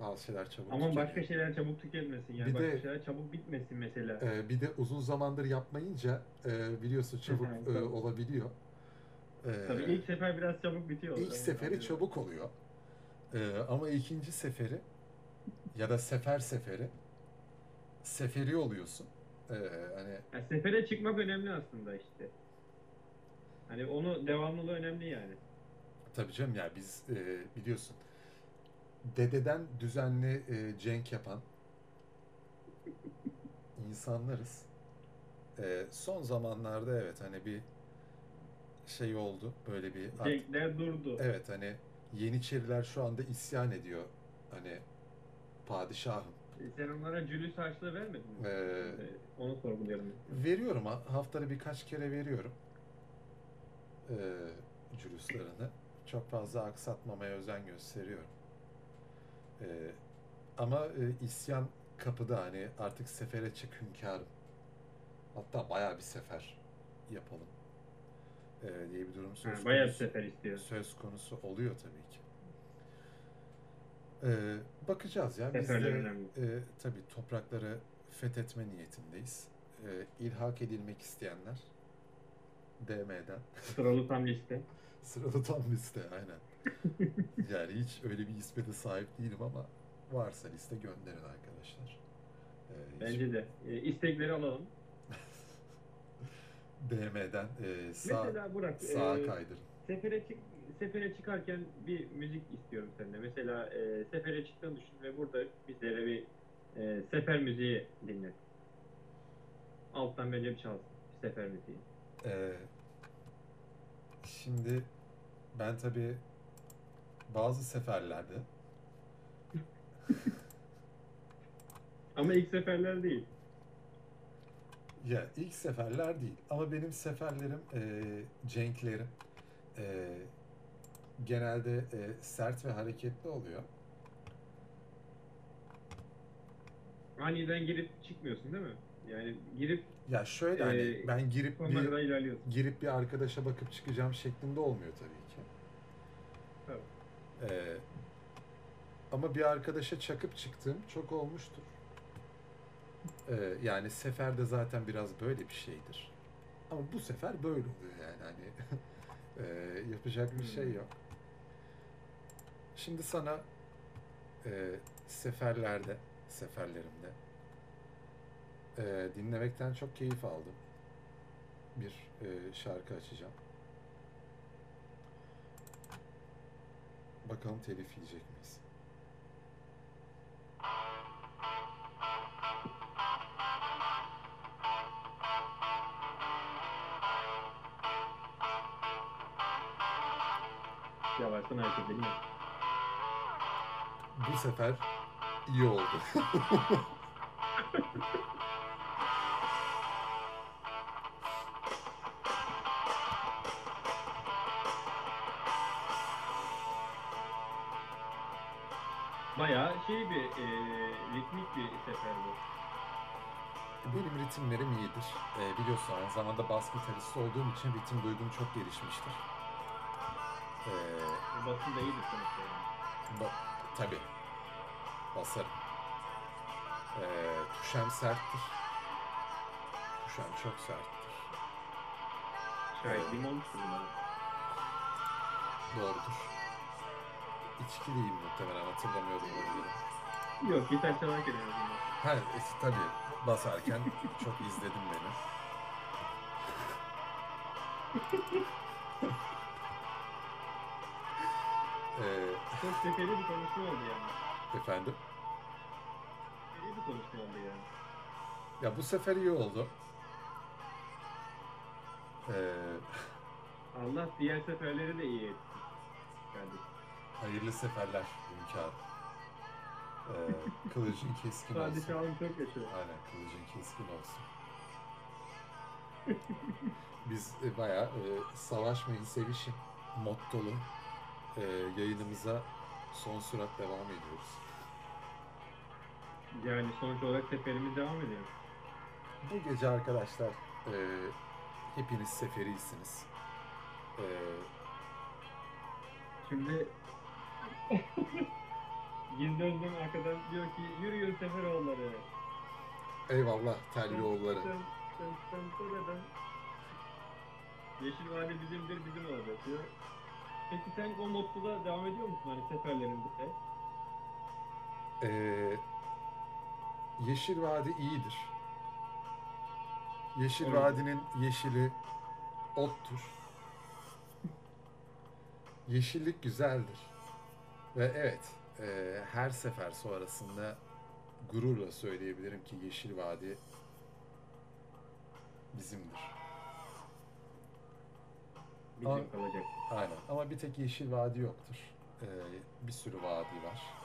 Bazı şeyler çabuk Ama tükeniyor. başka şeyler çabuk tükenmesin. Yani Bir başka de- şeyler çabuk bitmesin mesela. Ee, bir de uzun zamandır yapmayınca e, biliyorsun çabuk e, olabiliyor. Ee, Tabii ilk sefer biraz çabuk bitiyor. İlk seferi anlıyorum. çabuk oluyor. Ee, ama ikinci seferi ya da sefer seferi seferi oluyorsun. Ee, hani Yani sefere çıkmak önemli aslında işte. Hani onu devamlılığı önemli yani. tabii canım ya biz e, biliyorsun dededen düzenli e, cenk yapan insanlarız. E, son zamanlarda evet hani bir şey oldu böyle bir artık- Cenkler durdu. Evet hani Yeniçeriler şu anda isyan ediyor. Hani padişahım. E, Sen onlara cülüs harçlığı vermedin mi? Ee, E, Onu sorguluyorum. Veriyorum ha- haftada birkaç kere veriyorum. Ee, cülüslerini. Çok fazla aksatmamaya özen gösteriyorum. Ee, ama e, isyan kapıda hani artık sefere çık hünkârım. Hatta bayağı bir sefer yapalım. Ee, diye bir durum söz bayağı konusu. sefer istiyor. söz konusu oluyor tabii ki. Ee, bakacağız ya. Biz de e, tabii toprakları fethetme niyetindeyiz. Ee, ilhak edilmek isteyenler DM'den Sıralı tam liste. sıralı tam liste aynen. yani hiç öyle bir isme de sahip değilim ama varsa liste gönderin arkadaşlar. Ee, hiç Bence de. E, istekleri alalım. DM'den e, sağ, Mesela Burak, sağa e, kaydırın. sefere çık sefere çıkarken bir müzik istiyorum senden. Mesela e, sefere çıktığını düşün ve burada bizlere bir e, sefer müziği dinlet. Alttan bence bir çalsın. Bir sefer müziği. Ee, şimdi ben tabii bazı seferlerde Ama ilk seferler değil. Ya ilk seferler değil ama benim seferlerim e, cenklerim e, genelde e, sert ve hareketli oluyor. Aniden girip çıkmıyorsun değil mi? Yani girip Ya şöyle hani Ee, ben girip sonuna bir ilerliyorsun. girip bir arkadaşa bakıp çıkacağım şeklinde olmuyor tabii ki. Tabii. Ee, Ama bir arkadaşa çakıp çıktığım çok olmuştur. Ee, yani seferde zaten biraz böyle bir şeydir. Ama bu sefer böyle oluyor yani hani e, yapacak bir şey Hmm. yok. Şimdi sana e, seferlerde, seferlerimde e, dinlemekten çok keyif aldım. Bir e, şarkı açacağım. Bakalım telif yiyecek miyiz? Sefer iyi oldu. Bayağı şey bir e, ritmik bir sefer bu. Benim ritimlerim iyidir. Ee, biliyorsun aynı zamanda bas gitarist olduğum için ritim duygum çok gelişmiştir. Ee, Basın da iyidir sonuçta yani. ba- tabii. Basarım. Ee, tuşem serttir. Tuşem çok serttir. Şahitliğim olmuştur buna. Doğrudur. İçkiliyim muhtemelen hatırlamıyorum onu. Yok gitar çalarken en azından. Ha, e, tabii basarken çok izledim beni. Ee, Çok seferi bir konuşma oldu yani. efendim. Yani. Ya bu sefer iyi oldu. Ee, Allah diğer seferleri de iyi etsin. Kardeşim. hayırlı seferler hünkâr. Ee, kılıcın keskin olsun. Padişahım çok yaşıyor. Aynen kılıcın keskin olsun. Biz e, bayağı e, savaşmayın sevişin mottolu e, yayınımıza son sürat devam ediyoruz. Yani sonuç olarak seferimiz devam ediyor. Bu gece arkadaşlar e, hepiniz seferisiniz. E, Şimdi Gizli Özlem arkadan diyor ki yürüyün Seferoğulları. eyvallah Tellioğulları. Dın, dın, dın, dın, dın. Yeşil Vadi bizimdir bizim olacak diyor. Peki sen o mottoda devam ediyor musun hani seferlerinde? E, Yeşil Vadi iyidir. Yeşil Öyle. Vadi'nin yeşili ottur. Yeşillik güzeldir. Ve evet, e, her sefer sonrasında gururla söyleyebilirim ki Yeşil Vadi bizimdir. Bizim Ama- kalacak. Aynen. Ama bir tek Yeşil Vadi yoktur. E, bir sürü vadi var.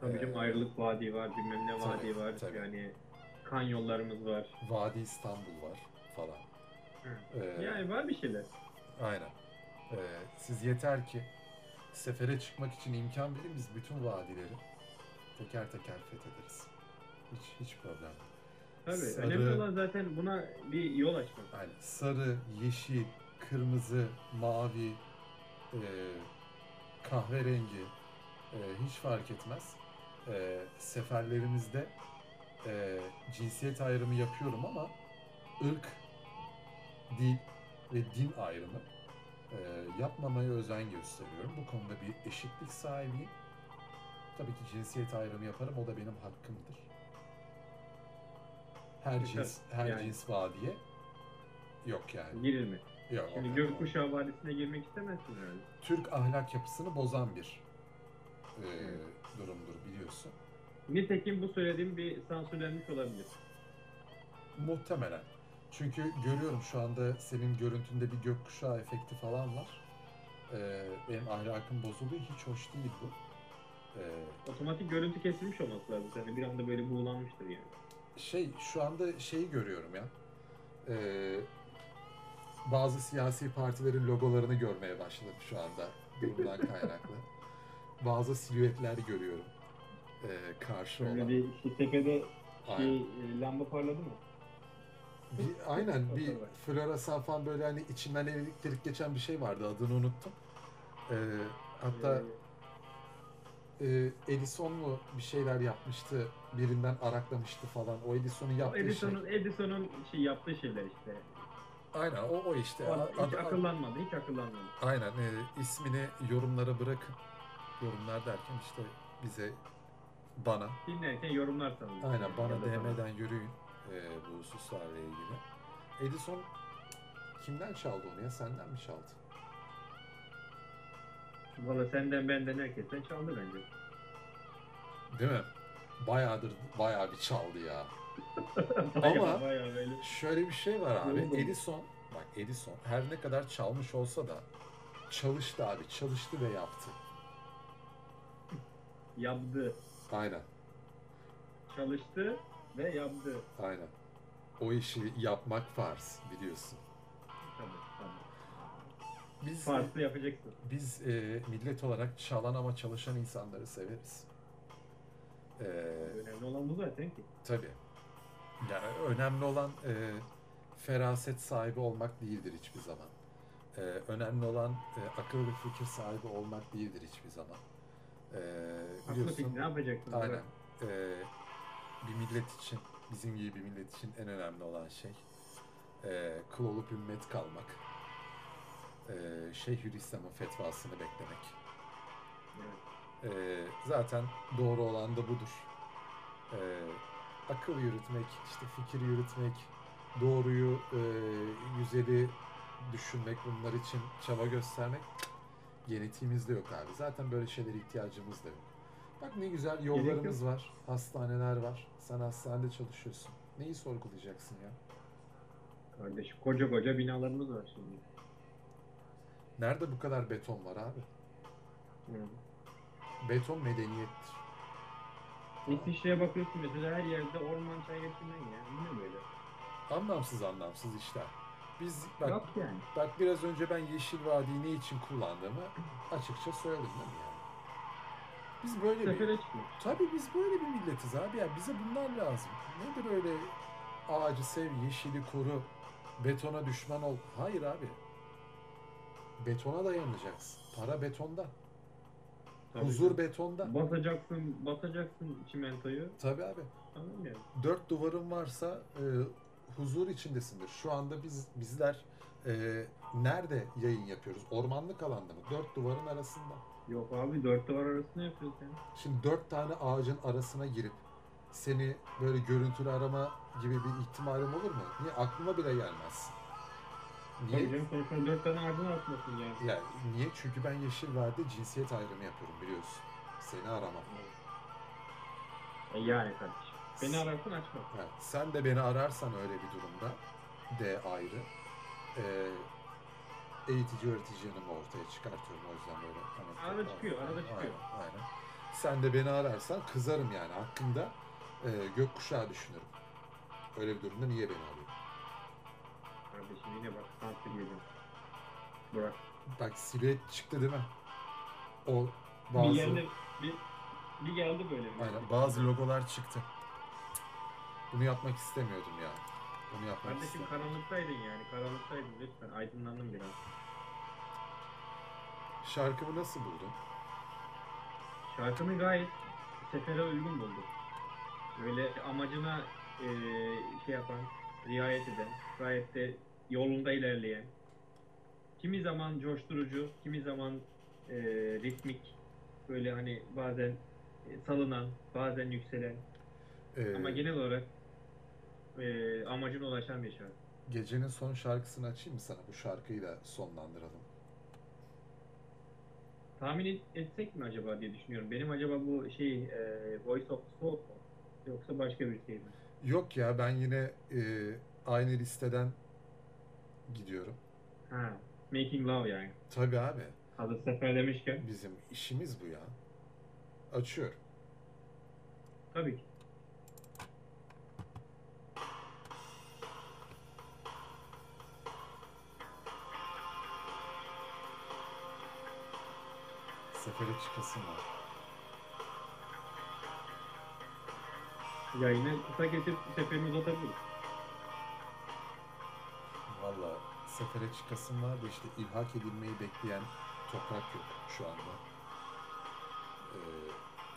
Tabii canım Ee, ayrılık vadi var, bilmem ne tabii, vadi var. tabii. Yani kan yollarımız var. Vadi İstanbul var falan. Ee, Yani var bir şeyler. Aynen. Ee, siz yeter ki sefere çıkmak için imkan verin biz bütün vadileri teker teker fethederiz. Hiç hiç problem yok. Tabii. Sarı- Önemli olan zaten buna bir yol açmak. Yani sarı, yeşil, kırmızı, mavi, e, kahverengi e, hiç fark etmez. E, seferlerimizde e, cinsiyet ayrımı yapıyorum ama ırk, dil ve din ayrımı e, yapmamaya özen gösteriyorum. Bu konuda bir eşitlik sahibiyim. Tabii ki cinsiyet ayrımı yaparım. O da benim hakkımdır. Her cins, her yani. cins vadiye yok yani. Girilme. Yok. Şimdi. Gökkuşağı Vadisi'ne girmek istemezsin herhalde. Türk ahlak yapısını bozan bir e. durumdur biliyorsun. Nitekim bu söylediğim bir sansürlenmiş olabilir. Muhtemelen. Çünkü görüyorum şu anda senin görüntünde bir gökkuşağı efekti falan var. E, benim ahlakım bozuluyor. Hiç hoş değil bu. E, Otomatik görüntü kesilmiş olması lazım. Yani bir anda böyle buğulanmıştır yani. şey şu anda şeyi görüyorum ya. E, bazı siyasi partilerin logolarını görmeye başladım şu anda. Bundan kaynaklı. Bazı silüetler görüyorum. E, karşı Böyle olan. bir işte tepede şey e, lamba parladı mı? Bir, aynen bir floresan falan böyle hani içinden elektrik geçen bir şey vardı adını unuttum. Ee, hatta Ee, e, Edison mu bir şeyler yapmıştı, birinden araklamıştı falan. O Edison'un yaptığı şey. Edison'un Edison'un şey yaptığı şeyler işte. Aynen o, o işte. O hiç ad- akıllanmadı, hiç akıllanmadı. Aynen e, ismini yorumlara bırakın. Yorumlar derken işte bize bana Dinlerken yorumlar sanırım. aynen bana. DM'den yürüyün e, bu hususlarla ilgili. Edison kimden çaldı onu ya? Senden mi çaldı? Valla senden benden herkesten çaldı bence. Değil mi? Bayağıdır bayağı bir çaldı ya. Bayağı, Ama- bayağı böyle. Şöyle bir şey var abi. Yoruldum. Edison, bak Edison her ne kadar çalmış olsa da çalıştı abi. Çalıştı ve yaptı. Yaptı, Aynen. çalıştı ve yaptı. Aynen. O işi yapmak farz biliyorsun. Tabii, tabii. Biz Farklı yapacaksın. biz e, millet olarak çalan ama çalışan insanları severiz. E, Önemli olan bu zaten ki. tabii. Yani önemli olan e, feraset sahibi olmak değildir hiçbir zaman. E, önemli olan e, akıl ve fikir sahibi olmak değildir hiçbir zaman. E, Aklı biliyorsun. ne yapacaksın? Aynen. Ee, bir millet için, bizim gibi bir millet için en önemli olan şey ee, kul olup ümmet kalmak. Ee, Şeyhülislam'ın fetvasını beklemek. Evet. Ee, zaten doğru olan da budur. Ee, akıl yürütmek, işte fikir yürütmek, doğruyu, e, güzeli düşünmek, bunlar için çaba göstermek genetiğimizde yok abi. Zaten böyle şeylere ihtiyacımız da yok. Bak ne güzel yollarımız var, hastaneler var. Sen hastanede çalışıyorsun. Neyi sorgulayacaksın ya? Kardeş koca koca binalarımız var şimdi. Nerede bu kadar beton var abi? Hı. Beton medeniyettir. İsviçre'ye bakıyorsun mesela her yerde orman çay geçirmen ya. Ne böyle? Anlamsız anlamsız işler. Biz bak Yok yani. Bak biraz önce ben Yeşil Vadi'yi ne için kullandığımı açıkça söyledim değil mi yani? Biz böyle bir... Sefere çıkıyor. Tabii biz böyle bir milletiz abi ya. Bize bunlar lazım. Nedir öyle ağacı sev, yeşili koru, betona düşman ol. Hayır abi. Betona dayanacaksın. Para betonda. Tabii. Huzur betonda. Basacaksın, basacaksın çimentoyu. Tabii abi. Anladın mı? Dört duvarın varsa e, huzur içindesindir. Şu anda biz bizler e, nerede yayın yapıyoruz? Ormanlık alanda mı? Dört duvarın arasında. Yok abi dört duvar arasında yapıyorsun sen. Şimdi dört tane ağacın arasına girip seni böyle görüntülü arama gibi bir ihtimalim olur mu? Niye? Aklıma bile gelmez. Tabii Niye? canım sonuçta dört tane ağacın arasındasın yani. Ya, niye? Çünkü ben Yeşil Vadi'de cinsiyet ayrımı yapıyorum biliyorsun. Seni aramam. E yani kardeşim. Beni ararsın açma. Ha, sen de beni ararsan öyle bir durumda D ayrı. Ee, eğitici öğretici yanımı ortaya çıkartıyorum o yüzden böyle. hani- Arada çıkıyor, arada çıkıyor. Aynen, aynen. Sen de beni ararsan kızarım yani hakkında e, gökkuşağı düşünürüm. Öyle bir durumda niye beni arıyor? Kardeşim yine bak sansür yedim. Bırak. Bak silüet çıktı değil mi? O Bir bazı geldi, bir, bir geldi böyle. bir. aynen, bazı logolar çıktı. Bunu yapmak istemiyordum ya. Bunu yapmak Kardeşim istemiyordum. karanlıktaydın yani. Karanlıktaydın lütfen. Aydınlandım biraz. Şarkımı nasıl buldun? Şarkını gayet sefere uygun buldum. Böyle amacına eee, şey yapan, riayet eden, gayet de yolunda ilerleyen. Kimi zaman coşturucu, kimi zaman eee, ritmik, böyle hani bazen e, salınan, bazen yükselen. Ee, Ama genel olarak eee amacına ulaşan bir şarkı. Gecenin son şarkısını açayım mı sana? Bu şarkıyı da sonlandıralım. Tahmin et- etsek mi acaba diye düşünüyorum. Benim acaba bu şey eee, Voice of Soul mu? Yoksa başka bir şey mi? Yok ya ben yine e, aynı listeden gidiyorum. Ha, Making Love yani. Tabii abi. Hazır sefer demişken. Bizim işimiz bu ya. Açıyorum. Tabii ki. Sefere çıkasın var. Yayını kısa kesip seferini uzatabiliriz. Valla sefere çıkasın var da işte ilhak edilmeyi bekleyen toprak yok şu anda. Ee,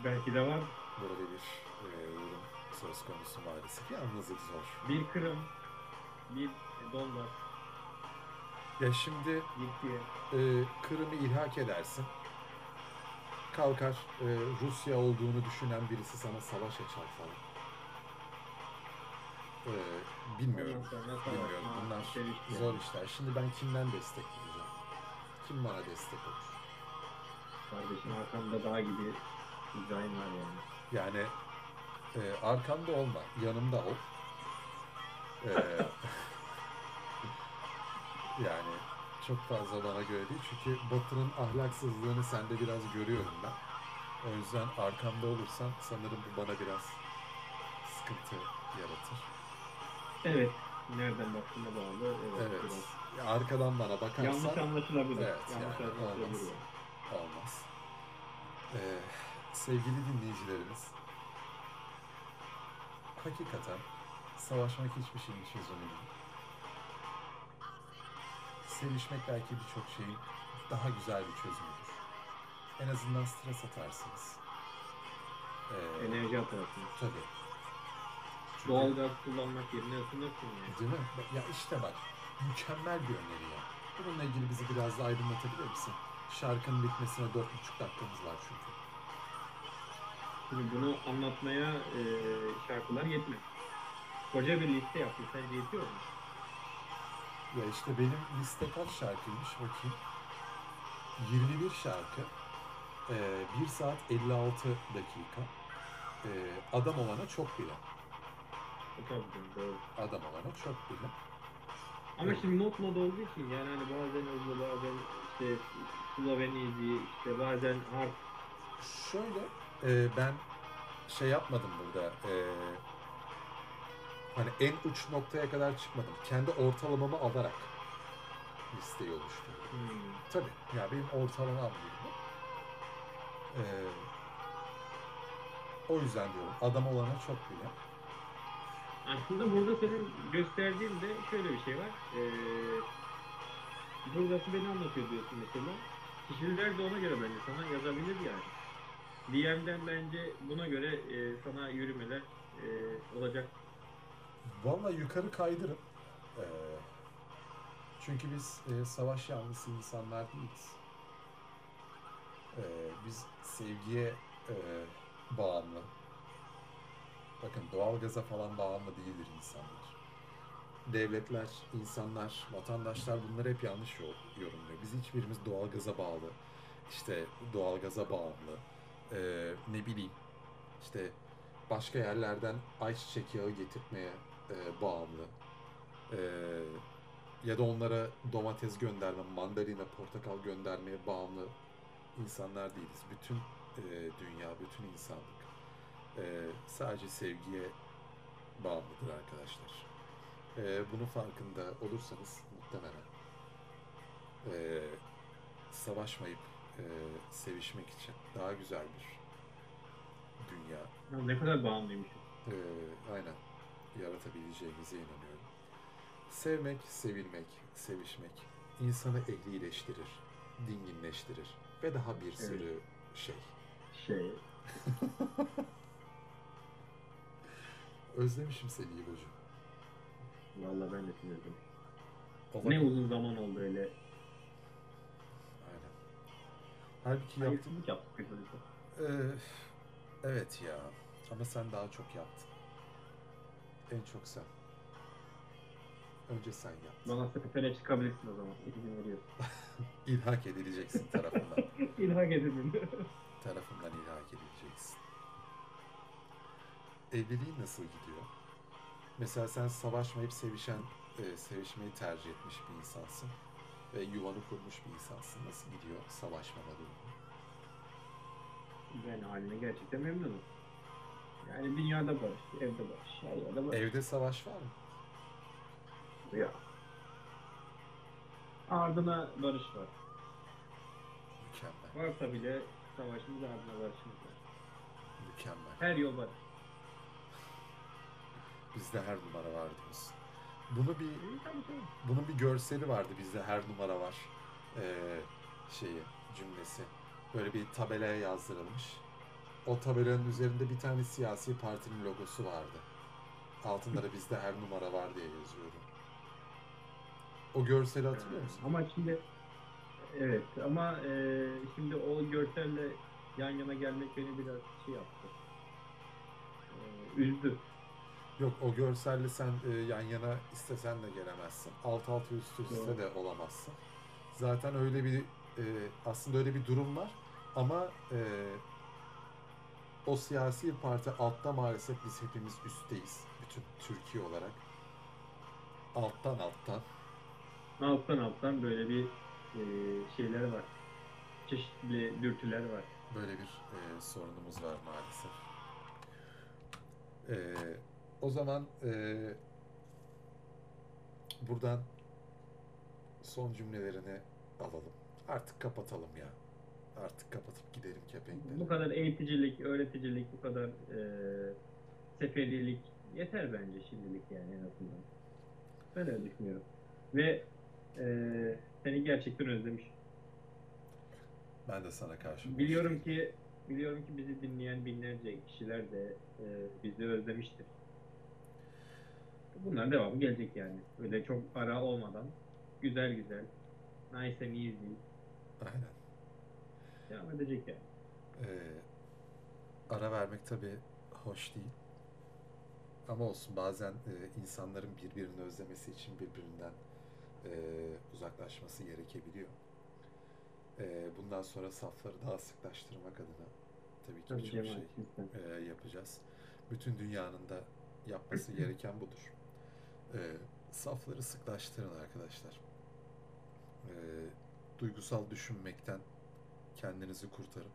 Belki de var. Böyle bir e, durum söz konusu maalesef. Yalnızlık zor. Bir Kırım, bir dolar, Ya şimdi gitti. e, Kırım'ı ilhak edersin. Kalkar e, Rusya olduğunu düşünen birisi sana savaş açar falan. E, bilmiyorum. Bilmiyorum. Bunlar sevişme. zor işler. Şimdi ben kimden destek bulacağım? Kim bana destek olur? Kardeşim arkamda dağ gibi İbrahim var yani. Yani e, arkamda olma, yanımda ol. E, yani çok fazla bana göre değil. Çünkü Batı'nın ahlaksızlığını sende biraz görüyorum ben. O yüzden arkamda olursan sanırım bu bana biraz sıkıntı yaratır. Evet. Nereden baktığına bağlı. Evet. Evet. biraz. Arkadan bana bakarsan Yanlış anlaşılabilir. Evet, Yanlış yani anlaşılabilir. olmaz. olmaz. Ee, sevgili dinleyicilerimiz, hakikaten savaşmak hiçbir şeyin çözümü değil. Sevişmek belki birçok şeyin daha güzel bir çözümüdür. En azından stres atarsınız. Ee, Enerji atarsın. tabii. Çünkü- Doğalgaz kullanmak yerine ısınırsın yani. Değil mi? Ya işte bak, mükemmel bir öneri ya. Bununla ilgili bizi biraz da aydınlatabilir misin? Şarkının bitmesine dört buçuk dakikamız var çünkü. Şimdi bunu anlatmaya e, şarkılar yetmez. Koca bir liste yaptın. Sence yetiyor mu? Ya işte benim liste kaç şarkıymış bakayım. 21 şarkı. Ee, 1 saat 56 dakika. Ee, adam olana çok bile. Adam olana çok bile. Ama Evet. şimdi not mod olduğu için yani hani bazen hızlı bazen işte Sloven easy işte bazen hard Şöyle e, ben şey yapmadım burada. e, hani en uç noktaya kadar çıkmadım. Kendi ortalamamı alarak listeyi oluşturdum. hmm. Tabii. Ya benim ortalamam bu. Ee, o yüzden diyorum. Adam olana çok bile. Aslında burada senin gösterdiğin de şöyle bir şey var. Ee, burası beni anlatıyor diyorsun mesela. Kişiler de ona göre bence sana yazabilir yani. DM'den bence buna göre e, sana yürümeler e, olacak. Vallahi yukarı kaydırın. Ee, çünkü biz e, savaş yanlısı insanlar değiliz. Ee, biz sevgiye e, bağımlı. Bakın doğalgaza falan bağımlı değildir insanlar. Devletler, insanlar, vatandaşlar bunları hep yanlış yo- yorumluyor. Biz hiçbirimiz doğalgaza bağlı. İşte doğalgaza bağımlı. Ee, ne bileyim işte başka yerlerden ayçiçek yağı getirtmeye e, bağımlı. E, ya da onlara domates gönderme, mandalina, portakal göndermeye bağımlı insanlar değiliz. Bütün e, dünya, bütün insanlık e, sadece sevgiye bağımlıdır arkadaşlar. E, bunun farkında olursanız muhtemelen e, savaşmayıp e, sevişmek için daha güzel bir dünya Ya ne kadar bağımlıymışım. ee, aynen yaratabileceğimize inanıyorum. Sevmek, sevilmek, sevişmek insanı ehlileştirir, dinginleştirir ve daha bir sürü şey. Şey. Özlemişim seni İbo'cum. Vallahi ben de. Olan- Ne uzun zaman oldu öyle. Aynen. Halbuki yaptım. Hayırsızlık yaptık. Ee, evet ya. Ama sen daha çok yaptın. En çok sen. Önce sen yaptın. Bana sefere çıkabilirsin o zaman. İzin veriyorum. İlhak edileceksin tarafından. İlhak edin. tarafından ilhak edileceksin. Evliliğin nasıl gidiyor? Mesela sen savaşmayıp sevişen, e, sevişmeyi tercih etmiş bir insansın. Ve yuvanı kurmuş bir insansın. Nasıl gidiyor savaşmama durumu? ben haline gerçekten memnunum. Yani dünyada barış, evde barış, her yerde barış. Evde savaş var mı? Ya. Ardına barış var. Mükemmel. Varsa bile savaşımız ardına barışımız var. Mükemmel. Her yol barış. Bizde her numara var diyorsun. Bunu bir bunun bir görseli vardı bizde her numara var. Ee, şeyi cümlesi. Böyle bir tabelaya yazdırılmış. O tabelanın üzerinde bir tane siyasi partinin logosu vardı. Altında da bizde her numara var diye yazıyordu. O görseli hatırlıyor musun? Ama şimdi evet ama e, şimdi o görselle yan yana gelmek beni biraz şey yaptı. E, üzdü. Yok o görselle sen e, yan yana istesen de gelemezsin. Alt alta üst üste de olamazsın. Zaten öyle bir e, aslında öyle bir durum var ama e, o siyasi parti altta maalesef biz hepimiz üstteyiz. Bütün Türkiye olarak. Alttan alttan. Alttan alttan böyle bir e, şeyler var. Çeşitli dürtüler var. Böyle bir e, sorunumuz var maalesef. E, o zaman e, buradan son cümlelerini alalım. Artık kapatalım ya. Artık kapatıp gidelim kepenkleri. Bu kadar eğiticilik, öğreticilik, bu kadar e, seferilik yeter bence şimdilik yani en azından. Ben öyle düşünüyorum. Ve e, seni gerçekten özlemişim. Ben de sana karşı Biliyorum ki biliyorum ki bizi dinleyen binlerce kişiler de e, bizi özlemiştir. Bunların devamı gelecek yani. Öyle çok ara olmadan güzel güzel nice and easy Aynen. Devam edecek yani. Ee, ara vermek tabii hoş değil. Ama olsun bazen e, insanların birbirini özlemesi için birbirinden e, uzaklaşması gerekebiliyor. E, bundan sonra safları daha sıklaştırmak adına tabii ki Tabii birçok şey e, yapacağız. Bütün dünyanın da yapması gereken budur. E, safları sıklaştırın arkadaşlar. E, duygusal düşünmekten kendinizi kurtarıp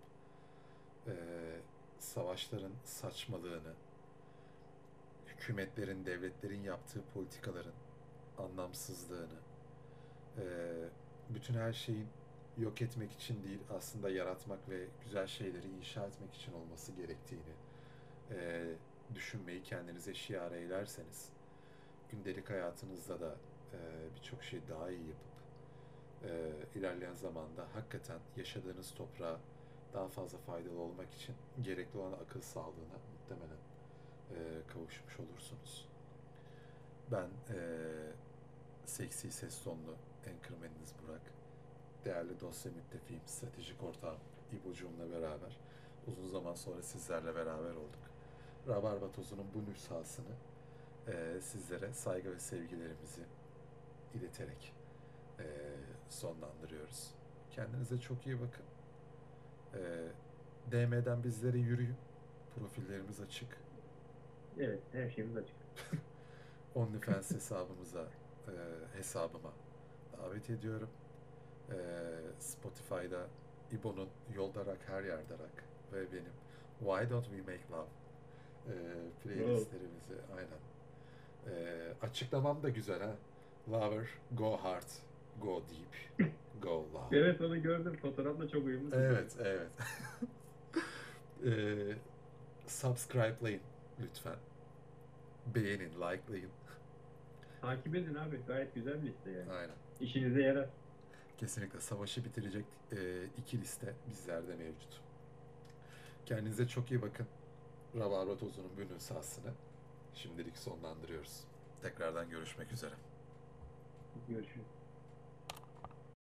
e, savaşların saçmalığını, hükümetlerin, devletlerin yaptığı politikaların anlamsızlığını, e, bütün her şeyin yok etmek için değil aslında yaratmak ve güzel şeyleri inşa etmek için olması gerektiğini e, düşünmeyi kendinize şiar eylerseniz gündelik hayatınızda da e, birçok şey daha iyi yapıp e, ilerleyen zamanda hakikaten yaşadığınız toprağa daha fazla faydalı olmak için gerekli olan akıl sağlığına muhtemelen e, kavuşmuş olursunuz. Ben e, seksi ses tonlu enkırmeniniz Burak. Değerli dosya müttefiğim, stratejik ortağım İbocuğumla beraber uzun zaman sonra sizlerle beraber olduk. Rabarba tozunun bu nüshasını e, sizlere saygı ve sevgilerimizi ileterek e, sonlandırıyoruz. Kendinize çok iyi bakın. E, DM'den bizlere yürüyün. Profillerimiz açık. Evet her şeyimiz açık. OnlyFans hesabımıza, e, hesabıma davet ediyorum. E, Spotify'da İbo'nun Yolda Rak Her Yerde Rak ve benim Why Don't We Make Love e, playlistlerimizi aynen. E, açıklamam da güzel ha. Lover, go hard, go deep, go loud. Evet onu gördüm. Fotoğrafla çok uyumlu. Evet, evet. Eee subscribe'layın lütfen. Beğenin, like'layın. Takip edin abi. Gayet güzel bir liste yani. Aynen. İşinize yarar. Kesinlikle savaşı bitirecek eee, iki liste bizlerde mevcut. Kendinize çok iyi bakın. Rabarba tozunun bu nüshasını şimdilik sonlandırıyoruz. Tekrardan görüşmek üzere. Görüşürüz.